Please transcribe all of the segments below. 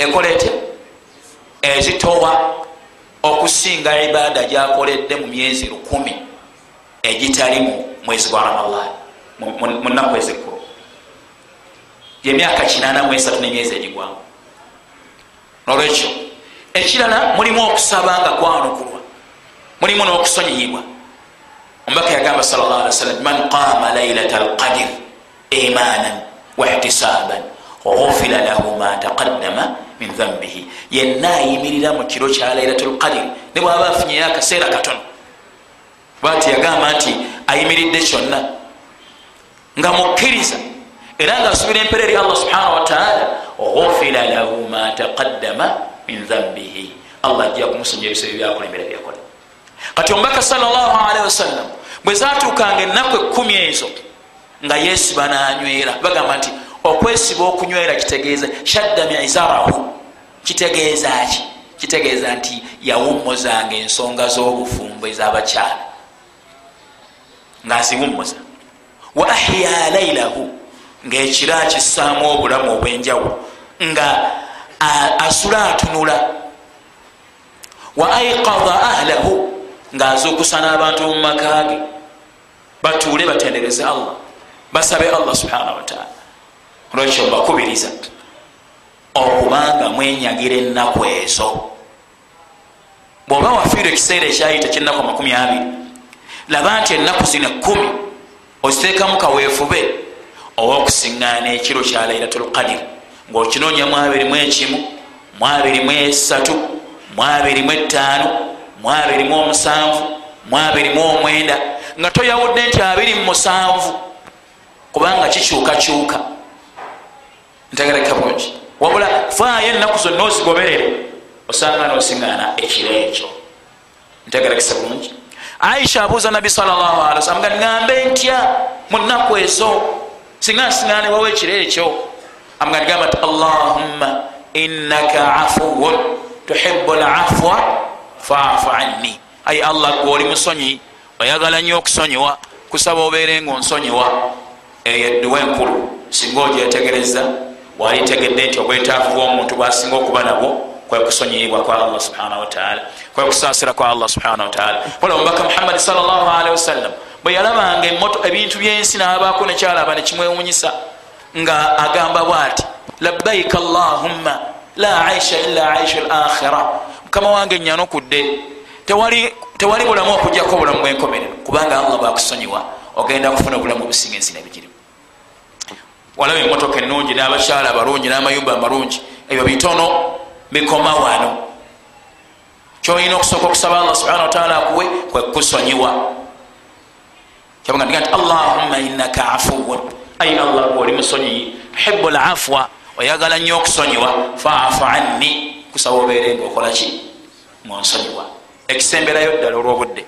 ekola etya? Ezitowa okusinga ibaada gyakoledde mu myezi lukumi egitali mu mwezi gwa ramadan munaku ezikulu yemyaka kinana mu esatu nemyezi egigwamu. Nolwekyo ekirala mulimu okusaba nga kwanukulwa. Mulimu n'okusonyiyibwa omubaka yagamba sal llah ali wasallam man qama lailata alqadir imanan waihtisaban ghufira lahu ma taqaddama min dhambihi yenna ayimirira mu kiro kya lailatu lqadir ne bwaba afunyeyo akaseera katono bati yagamba nti ayimiridde kyonna. Nga mukkiriza era nga asubira empeera eri allah subhanahu wataala ghufira lahu ma taqaddama min dhambihi allah ajja kumusonja ebisebe byakulembera byakola. Kati omubaka salllahalihi wasallam bwe zatuukanga ennaku ekumi ezo nga yesiba nanywera bagamba nti okwesiba okunywera kitegeeza shadda mizarahu kitegeeza ki? Kitegeeza nti yawummuzanga ensonga z'obufumbo ez'abakyala. Ngaaziwummuza wa ahya lailahu ngaekira akissaamu obulamu obwenjawulo nga asula atunula. Wa aikada ahlahu ngaazukusa n'abantu mu makage batuule batendereze allah. Basabe allah subhanahu wataala olwekyo mbakubiriza okubanga mwenyagira ennaku ezo. Bwoba wafiirwa ekiseera ekyayita kyenaku makumi abiri laba nti ennaku zino ekumi oziteekamu kaweefube owokusiŋŋaana ekiro kya lailatulkadir ngaokinoonya mu abiri mu ekimu mu abiri mu esatu mu abiri mu etaano mu abiri mu omusanvu mu abiri mu omwenda nga toyawudde nti abiri mu musanvu kubanga kikyukakyuka. Ntegereka bulungi wabula faayo ennaku zonna ozigoberere osanga nosiŋgaana ekiro ekyo. Ntegerekesa bulungi. Aisha abuuza nabbi sawasalam nga ŋambe ntya mu nnaku ezo? Singa nsiŋaanibwawo ekiro ekyo. Amuga nigamba ti allahumma innaka afuwun tuhibu lafwa faafu anni. Ayi allah gwe oli musonyi oyagala nnyo okusonyiwa kusaba obeere nga onsonyiwa. Eyo edduwa enkulu singa ogyetegereza wali tegedde nti obwetaavu bwomuntu bwasinga okuba nabwo kwekusonyiyibwa kwa allah subhanahu wataala kwekusasira kwa allah subhanahu wataala ola omubaka muhammadi salllahalihi wasallam bwe yalabanga ebintu byensi nabaako nekyalaba nekimwewunyisa nga agamba bwati labbaika allahumma la aisha illa aisha lakhira mukama wange nyanukudde tewali bulamu okujjako obulamu bwenkomerero kubanga allah bwakusonyiwa ogenda kufuna obulamu obusinga ensi nebigirimu walaba emotoka enungi n'abakyala abalungi n'amayumba amalungi. Ebyo bitono bikoma wano. Kyolina okusooka okusaba allah subhana wataala akuwe kwekusonyiwa kyabaga ndiga nti allahumma innaka afuwun. Ayi allah gweoli musonyiyi tuhibu lafwa oyagala nnyo okusonyiwa. Faafu anni. Kusaba obeere nga okolaki munsonyiwa ekisemberayo ddala olwobudde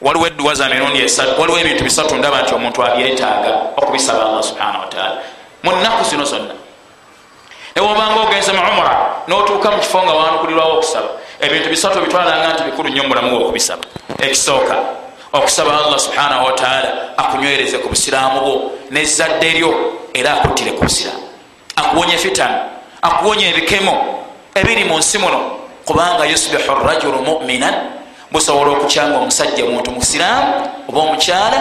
waliwo edduwa za mirundi esatu waliwo ebintu bisatu ndaba nti omuntu abyetaaga okubisaba allah subhana wataala mu nnaku zino zonna newobanga ogenze mu umura notuuka mu kifo nga wanukulirwawo okusaba ebintu bisatu bitwalanga nti bikulu nnyo mulamu we okubisaba. Ekisooka okusaba allah subhanahu wataala akunywereze ku busiraamu bwo nezadde ryo era akuttire ku busiraamu. Akuwonye fitani akuwonye ebikemo ebiri mu nsi muno kubanga yusbihu rajulu muminan busobola okukyanga omusajja muntu musiraamu oba omukyala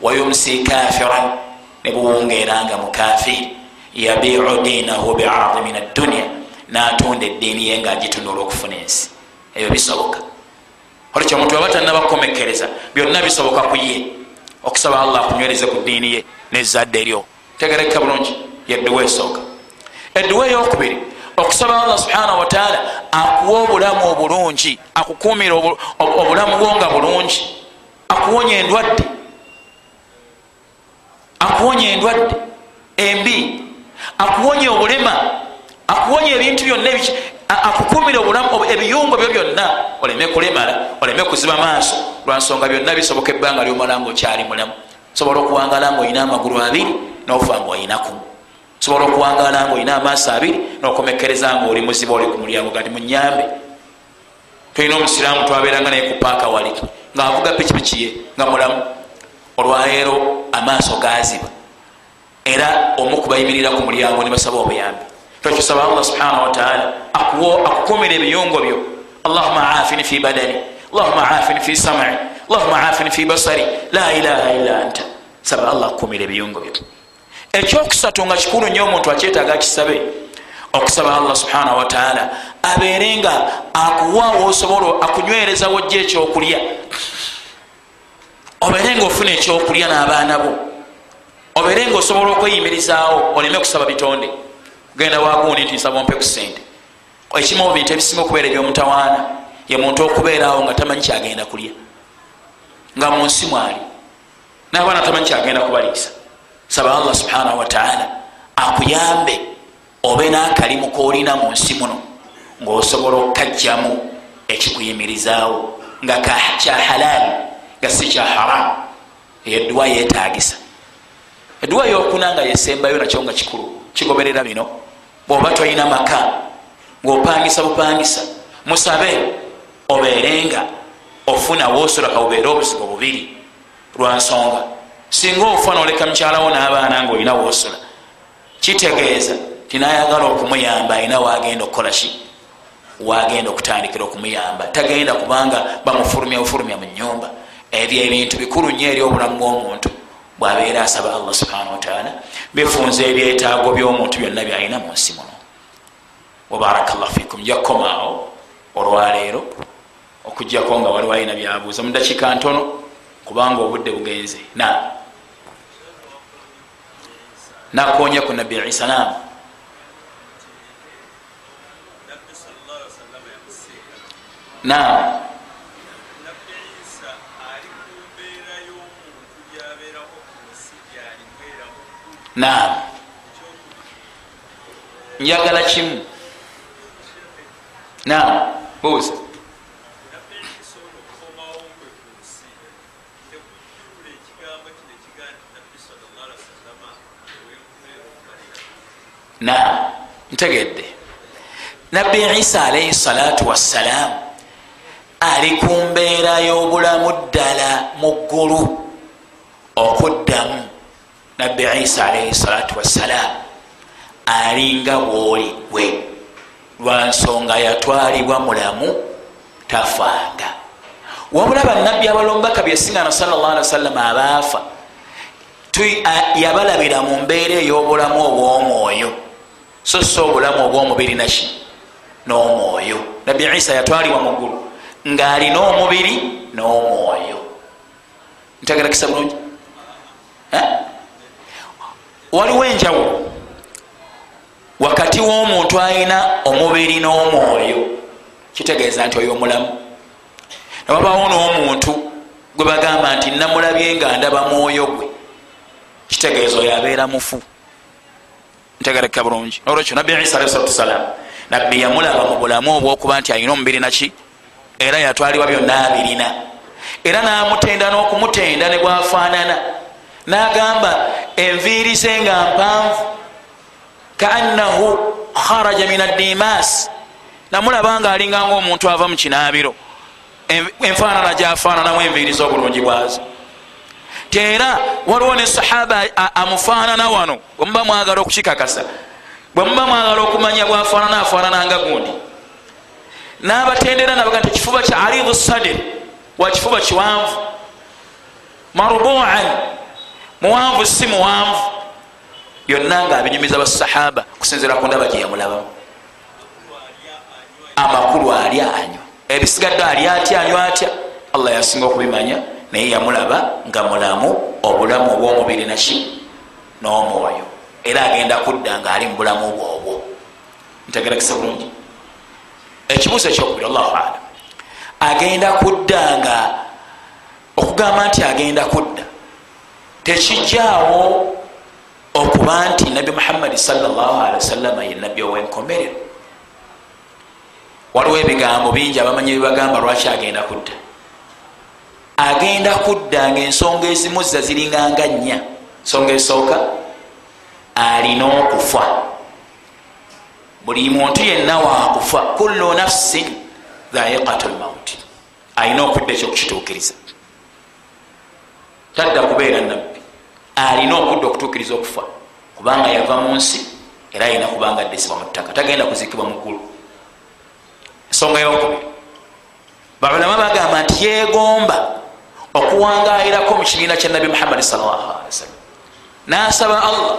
wayumsi kafiran ne buwungeeranga mukafiri yabiu dinahu biardi min addunia natunda eddiini ye ngaagitunda olwokufuna ensi. Ebyo bisoboka. Olekyo omuntu aba tanabakomekereza byonna bisoboka ku ye. Okusaba allah akunywereze ku ddiini ye nezadde ryo tegereka bulungi yedduwa esooka. Edduwa eyokubiri okusaba allah subhanahu wataala akuwa obulamu obulungi akukumira obulamu bwo nga bulungi. Akuwonya endwadde. Akuwonya endwadde. Embi. Akuwonya obulema. Akuwonya ebintu byonna akukumira ebiyungo byo byonna. Oleme kulemala oleme kuziba maaso. Lwansonga byonna bisoboka ebbanga lyomala nga okyali mulamu. Sobola okuwangala nga olina amagulu abiri nofa nga olinaku sobola okuwangala nga olina amaaso abiri nokomekereza nga oli muziba oli ku mulyango gati munyambe. Tolina omusiraamu twabeeranga naye ku paaka wali ngaavuga pikipiki ye nga mulamu. Olwaleero amaaso gaziba era omu kubayimirira ku mulyango nebasaba obuyambi. Tokisaba allah subhanahu wataala akukumira ebiyungo byo. Allahuma afini fi badani allahuma afini fi samai allahuma afini fi basari la ilaha illa anta. Saba allah akukumira ebiyungo byo ekyokusatu nga kikulu nnyo omuntu akyetaaga kisabe okusaba allah subhanahu wataala abeere nga akuwaawo osobola akunywerezawo jjo ekyokulya obeere nga ofuna ekyokulya n'abaana bo obeere nga osobola okweyimirizaawo oleme kusaba bitonde genda wagundi nti nsaba ompe ku sente ekimu mu bintu ebisinga okubeera ebyomutawaana ye muntu okubeeraawo nga tamanyi kyagenda kulya nga mu nsi mwali n'abaana tamanyi kyagenda kubaliisa saba allah subhanahu wataala akuyambe obe n'akalimu koolina mu nsi muno ng'osobola okukajjamu ekikuyimirizaawo nga kya halaali nga si kya haramu eyoedduwa yeetagisa edduwa yokuna nga yesembayo nakyo nga kikulu kigoberera bino. Bwoba tolina maka ngaopangisa bupangisa musabe obeerenga ofuna wosolaka bubeere obuzigo bubiri. Lwansonga singa ofa noleka mukyalawo n'abaana nga olina wosola kitegeeza tinayagala okumuyamba alina wagenda okukolaki wagenda okutandikira okumuyamba. Tagenda kubanga bamufulumya bufulumya mu nyumba ebyo ebintu bikulu nnyo eri obulamu bw'omuntu bwabeera asaba allah subhanahu wataala bifunza ebyetaago by'omuntu byonna byalina mu nsi muno. Wabarakallah fikum jakukomaawo olwaleero okugjako nga waliwo alina byabuuza mudakiika ntono kubanga obudde bugenze. Na nakonya ku nabbi isa nam nam naam. Njagala kimu. Naam. Buuza naam ntegedde. Nabbi isa alaihi salatu wassalaamu ali ku mbeera y'obulamu ddala mu ggulu okuddamu. Nabbi isa alaihi salatu wassalaamu alinga bwoli gwe. Lwansonga yatwalibwa mulamu tafanga wabula bannabbi abalombaka byesingano salllah ali wasallama abaafa yabalabira mu mbeera ey'obulamu obw'omwoyo. So si obulamu obw'omubiri naki n'omwoyo. Nabbi isa yatwalibwa mu ggulu. Ng'alina omubiri n'omwoyo. Ntegerakisa bulungi? Waliwo enjawulo. Wakati w'omuntu alina omubiri n'omwoyo kitegeeza nti oyo omulamu. Newabawo n'omuntu gwe bagamba nti namulabye nga ndaba mwoyo gwe kitegeeza oyo abeera mufu. Ntegereka bulungi. Olwekyo nabbi isa alahi salatu wasalamu nabbi yamulaba mu bulamu obwokuba nti alina omubiri naki? Era yatwalibwa byonna abirina. Era namutenda n'okumutenda ne bwafaanana. Nagamba enviiri ze nga mpanvu kaannahu kharaja min addimas namulaba nga alinganga omuntu ava mu kinaabiro. Enfaanana gyafaananamu enviiri z'obulungi bwazo teera waliwo ne sahaba amufaanana wano bwemuba mwagala okukikakasa bwemuba mwagala okumanya bwafaanana afaanananga gundi. N'abatendera nabaga nti ekifuba kya aridu sadir wa kifuba kiwanvu. Marubuan muwanvu si muwanvu. Byonna nga abinyumiza basahaba kusinzira ku ndaba gyeyamulabamu amakulu alya anywa. Ebisigadde ali atya anywa atya? Allah yasinga okubimanya naye yamulaba nga mulamu obulamu obwomubiri naki n'omwoyo. Era agenda kudda nga ali mu bulamu bwobwo ntegerakisa bulungi. Ekibuuzo ekyokubiri allahu alam. Agenda kudda nga okugamba nti agenda kudda tekijjaawo okuba nti nabbi muhammadi salllah wasallama ye nabbi owenkomerero. Waliwo ebigambo bingi abamanyi bibagamba lwaki agenda kudda agenda kudda nga ensonga ezimuzza ziringanga nnya. Ensonga esooka alina okufa. Buli muntu yenna wakufa kullu nafsin dhaiqatu lmauti alina okudda ekyokukituukiriza. Tadda kubeera nabbi alina okudda okutuukiriza okufa. Kubanga yava mu nsi era ayina kubanga addesibwa mu ttaka. Tagenda kuzikibwa mu ggulu. Ensonga yokubiri. Baulama bagamba nti yegomba okuwangayirako mu kibiina kya nabi muhammadi sawasalam nasaba allah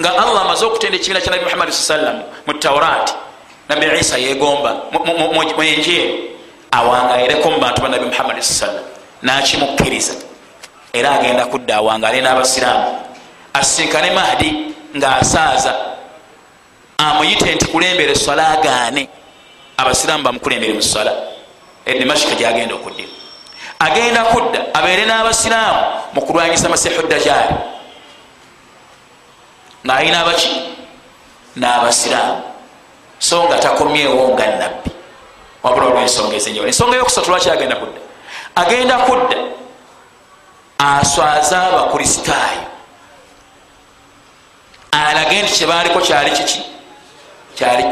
nga allah amaze okutenda ekibiina kya nabi muhammadi saa sallam mu taurati nabi isa yegomba muenjiri awangayireko mu bantu ba nabi muhammadi saa sallam. Nakimukkiriza. Era agenda kudda awangale n'abasiraamu. Asinkane mahdi ngaasaaza amuyite nti kulembera eswala agaane. Abasiraamu bamukulembere mu swala. Edimashika gyagenda okuddira agenda kudda abeere n'abasiraamu mu kulwanyisa masihu dajaali ng'ayina abaki? N'abasiraamu. So nga takomyewo nga nabbi wabula olwensonga ezenjawulo. Ensonga yokusatu lwaki agenda kudda? Agenda kudda aswaza abakristaayo alage nti kyebaliko kyali kiki? Kyali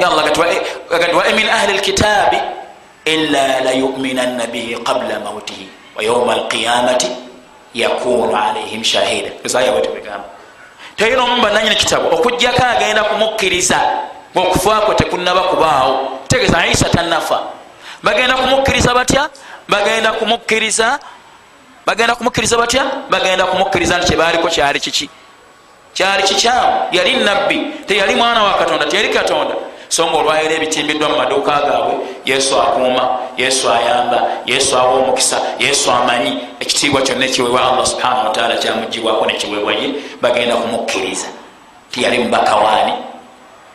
min ahli lkitaabi ila layuminanna bihi qabla mautihi wa yauma alqiyamati yakunu alaihim shahida. Esayawetebegamba tayina omu bananyini kitabu okujjako agenda kumukkiriza ngaokufaako tekunaba kubaawo. Tegeza isa tanafa bagenda kumukkiriza batya? Bagenda kumukkiriza bagenda kumukkiriza batya? Bagenda kumukkiriza nti kyebaliko kyali kiki? Kyali kikyamu. Yali nabbi teyali mwana wa katonda. Teyali katonda so nga olwayira ebitimbiddwa mu maduuka gaabwe yesu akuuma yesu ayamba yesu awa omukisa yesu amanyi. Ekitiibwa kyonna ekiweebwa allah subhanahu wataala kyamugibwako nekiweebwa ye bagenda kumukkiriza. Tiyali mubaka waani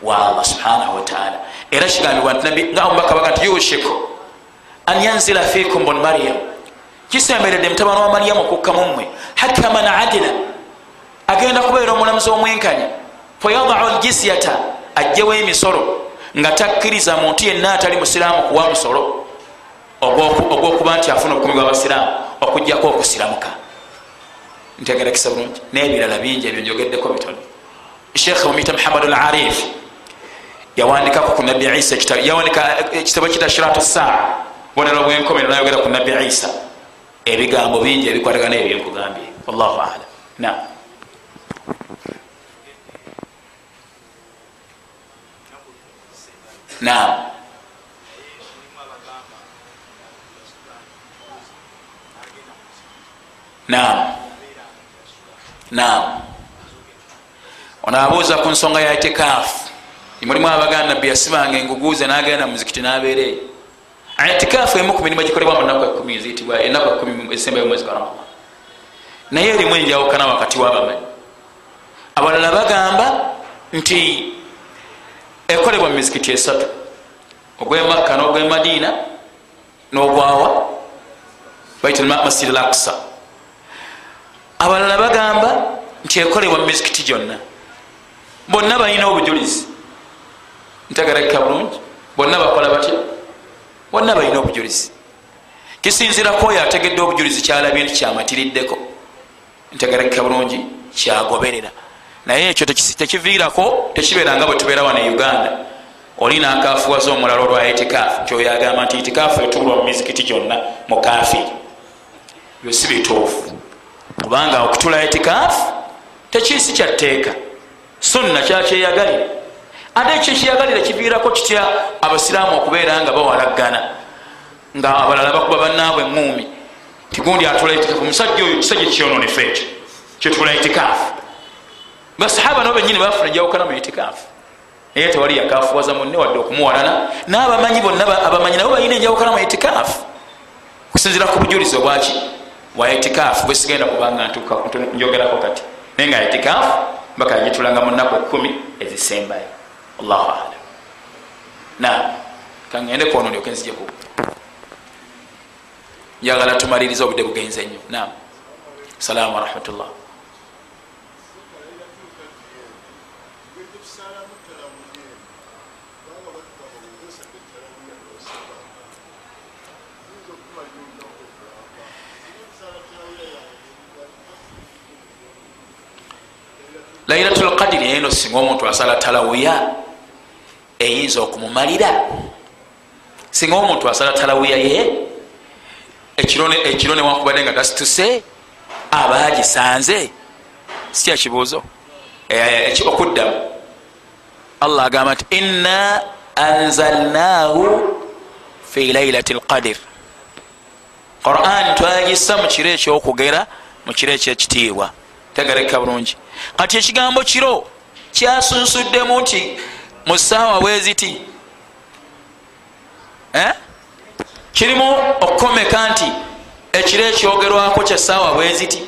wa allah subhanahu wataala era kigambibwa nti nga omubaka baga nti yushiku an yanzila fikum bun maryam. Kisemberedde mutabani wa maryamu okukka mummwe hakaman adila. Agenda kubeera omulamuzi omwenkanya fayadau ljisyata ajjewo emisolo nga takkiriza muntu yenna atali musiraamu kuwa musolo ogwokuba nti afuna obukumi bwabasiraamu okugjako okusiramuka. Ntegerekisa bulungi. Nebirala bingi ebyo njogeddeko bitono sheekh omuyita muhammad al arif yawandikako ku nabi isa yawandika ekitabo kita shiratu saa bonero bwenkomero nayogera ku nabi isa. Ebigambo bingi ebikwatagana ebyenkugambye wallahu alam. Nam naam. Naam. Naam. Ono abuuza ku nsonga ya itikaafu mulimu abaganda nabbi yasibanga enguguuze nagenda muzikiti nabeereyo itikaafu emu ku mirimu gikolebwa munaku ekumi ziyitibwa enaku ekumi esembayo mwezi gwaramadan naye erimu enjawukana wakati wabamanyi abalala bagamba nti ekolebwa mu mizikiti esatu. Ogwemakka n'ogwemadiina n'ogwawa bait masjid al aksa abalala bagamba nti ekolebwa mu mizikiti gyonna. Bonna balina obujulizi. Ntegerekeka bulungi. Bonna bakola batya? Bonna balina obujulizi. Kisinziraku oyo ategedde obujulizi kyalabye nti kyamatiriddeko ntegerekeka bulungi kyagoberera naye ekyo tekiviirako tekibeeranga bwe tubeera wano e uganda. Oli nakafuwaza omulala olwa itikaafu kyoyo agamba nti itikaafu etuulwa mu mizikiti gyonna mu kafiri byo si bituufu. Kubanga okutula itikaafu tekiisi kyatteeka sunna kyakyeyagalira ate ekyo kyeyagalira kiviirako kitya? Abasiraamu okubeera nga bawalaggana nga abalala bakuba bannaabwe eŋuumi tigundi atula itikaafu omusajja oyo kisajja kyononefe ekyo kyetula itikaafu basahaba nabo benyini bafuna enjawukana mu itikaafu naye tewali yakafuwaza munne wadde okumuwalana n'abamanyi bonna abamanyi nabo balina enjawukana mu itikaafu kusinzira ku bujulizi obwaki? Bwa itikaafu bwesigenda kubanga njogerako kati. Naye nga itikaafu mbaka yagitulanga mu nnaku ekumi ezisembayo. Allahu alam. Nam kangende kwono ndyoke nzijeku njagala tumaliriza obudde bugenze nnyo. Nam salaamu warahmatullah lairatul qadiri eno singa omuntu asala talawiya eyinza okumumalira. Singa omuntu asala talawiya ye ekiro newankubadde nga tasituse aba agisanze. Sikya kibuuzo. Okuddamu allah agamba nti inna anzalnahu fi lailati lqadir quran twagisa mu kiro ekyokugera mu kiro ekyekitiibwa. Tegereka bulungi kati ekigambo kiro kyasunsuddemu nti mu saawa bweziti eh? kirimu okukomeka nti ekiro ekyogerwako kyesaawa bweziti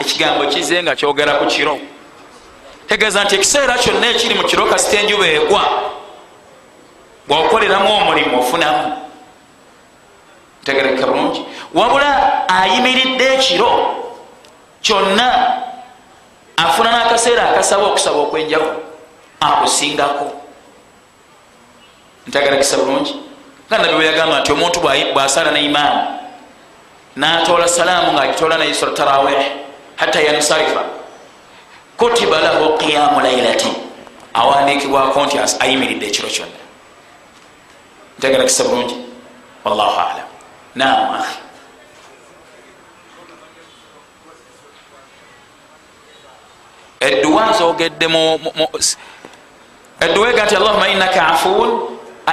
ekigambo kize nga kyogera ku kiro. Tegeeza nti ekiseera kyonna ekiri mu kiro kasita enjuba egwa bwokoleramu omulimu ofunamu. Tegereka bulungi. Wabula ayimiridde ekiro kyonna afuna n'akaseera akasaba okusaba okwenjaku akusingako. Ntegerekisa bulungi? Nga nabbi bwe yagamba nti omuntu bwasala ne imaamu natoola salaamu ngaagitoola naye sura tarawih hatta yansarifa kutiba lahu qiyamu lailati awandiikibwako nti ayimiridde ekiro kyonna. Ntegerekisa bulungi? Wallahu alam. Nam ahi edduwa nzogedde edduwa ega nti allahuma innaka afuun.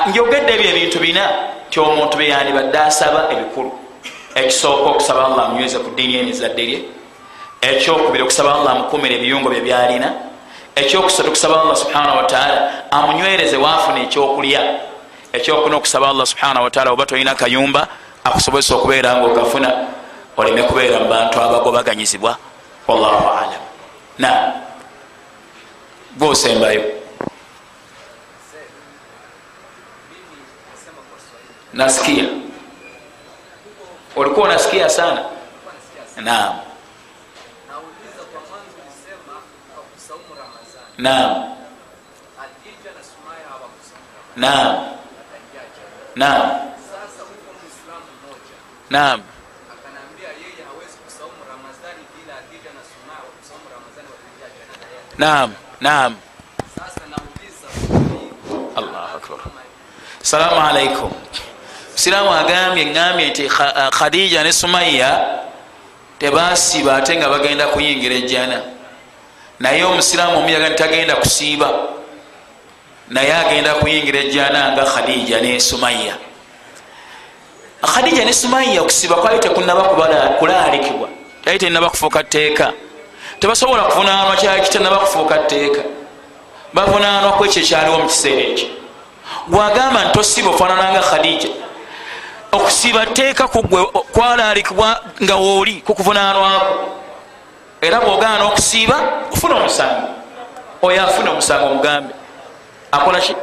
Njogedde ebyo ebintu bina ti omuntu beyandibadde asaba ebikulu. Ekisooka okusaba allah amunyweze ku ddiini emizadde rye ekyokubiri okusaba allah amukumira ebiyungo bye byalina. Ekyokusatu okusaba allah subhanahu wataala amunywereze waafuna ekyokulya. Ekyokuna okusaba allah subhanahu wataala oba tolina kayumba akusobozesa okubeera nga okafuna oleme kubeera mu bantu abagobaganyizibwa wallahu alam na. Gwosembayo nasikia. Ulikuwa unasikia sana? Naam. Naam. Naam. Naam. Naam naam naam. Allahu akbar. Salaamu alaikum siraamu agambye ngambye nti khadija ne sumaiya tebasiiba ate nga bagenda kuyingira ejjana. Naye omusiraamu omuyaga ntitagenda kusiiba. Naye agenda kuyingira ejjana nga khadija ne sumaiya khadija ne sumaiya okusiiba kwali tekunaba kulaalikibwa yali tenaba kufuuka tteeka tebasobola kuvunanwa kyali kitenaba kufuuka tteeka. Bavunanwa ku ekyo ekyaliwo mu kiseera ekyo. Gwagamba nti tosiiba ofaanananga khadija okusiiba tteeka kugwe kwalalikibwa nga wooli kukuvunanwako era bwogaana okusiiba ofuna omusango. Oyo afuna omusango omugambe. Akolaki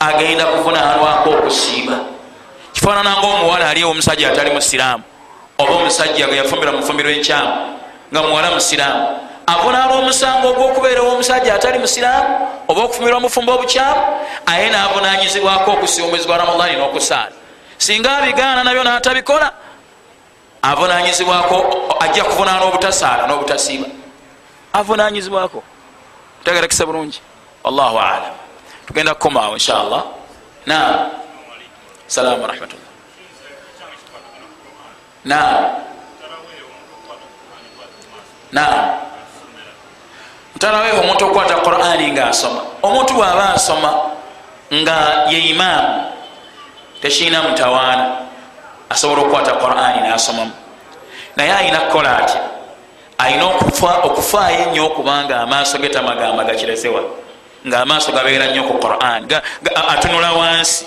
agenda kuvunanwako okusiiba. Kifaanananga omuwala aliwo omusajja atali musiraamu oba omusajja ge yafumbira mufumbiro enkyamu nga muwala musiraamu. Avunaana omusango ogwokubeerawo omusajja atali musiraamu oba okufumbirwa mufumbo obukyamu aye naavunanyizibwako okusiba omwezi gwa ramadani n'okusaala. Singa abigaana nabyo natabikola avunanyizibwako ajja kuvunaana obutasaala n'obutasiiba. Avunanyizibwako tegerekisa bulungi. Wallahu alam. Tugenda kukomaawo inshallah. Naam. Salaamu warahmatullah. Naam mutalaweho omuntu okukwata qurani nga asoma omuntu bw'aba asoma nga ye imaamu tekiina mutawaana. Asobola okukwata qurani nasomamu. Naye ayina kukola atya? Ayina okufaayo ennyo okubanga amaaso ge tamagamba gakiresewa nga amaaso gabeera nnyo ku quran atunula wansi.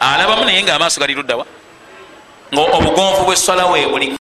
Alabamu naye nga amaaso gali luddawa nga obugonvu bweswala weebuli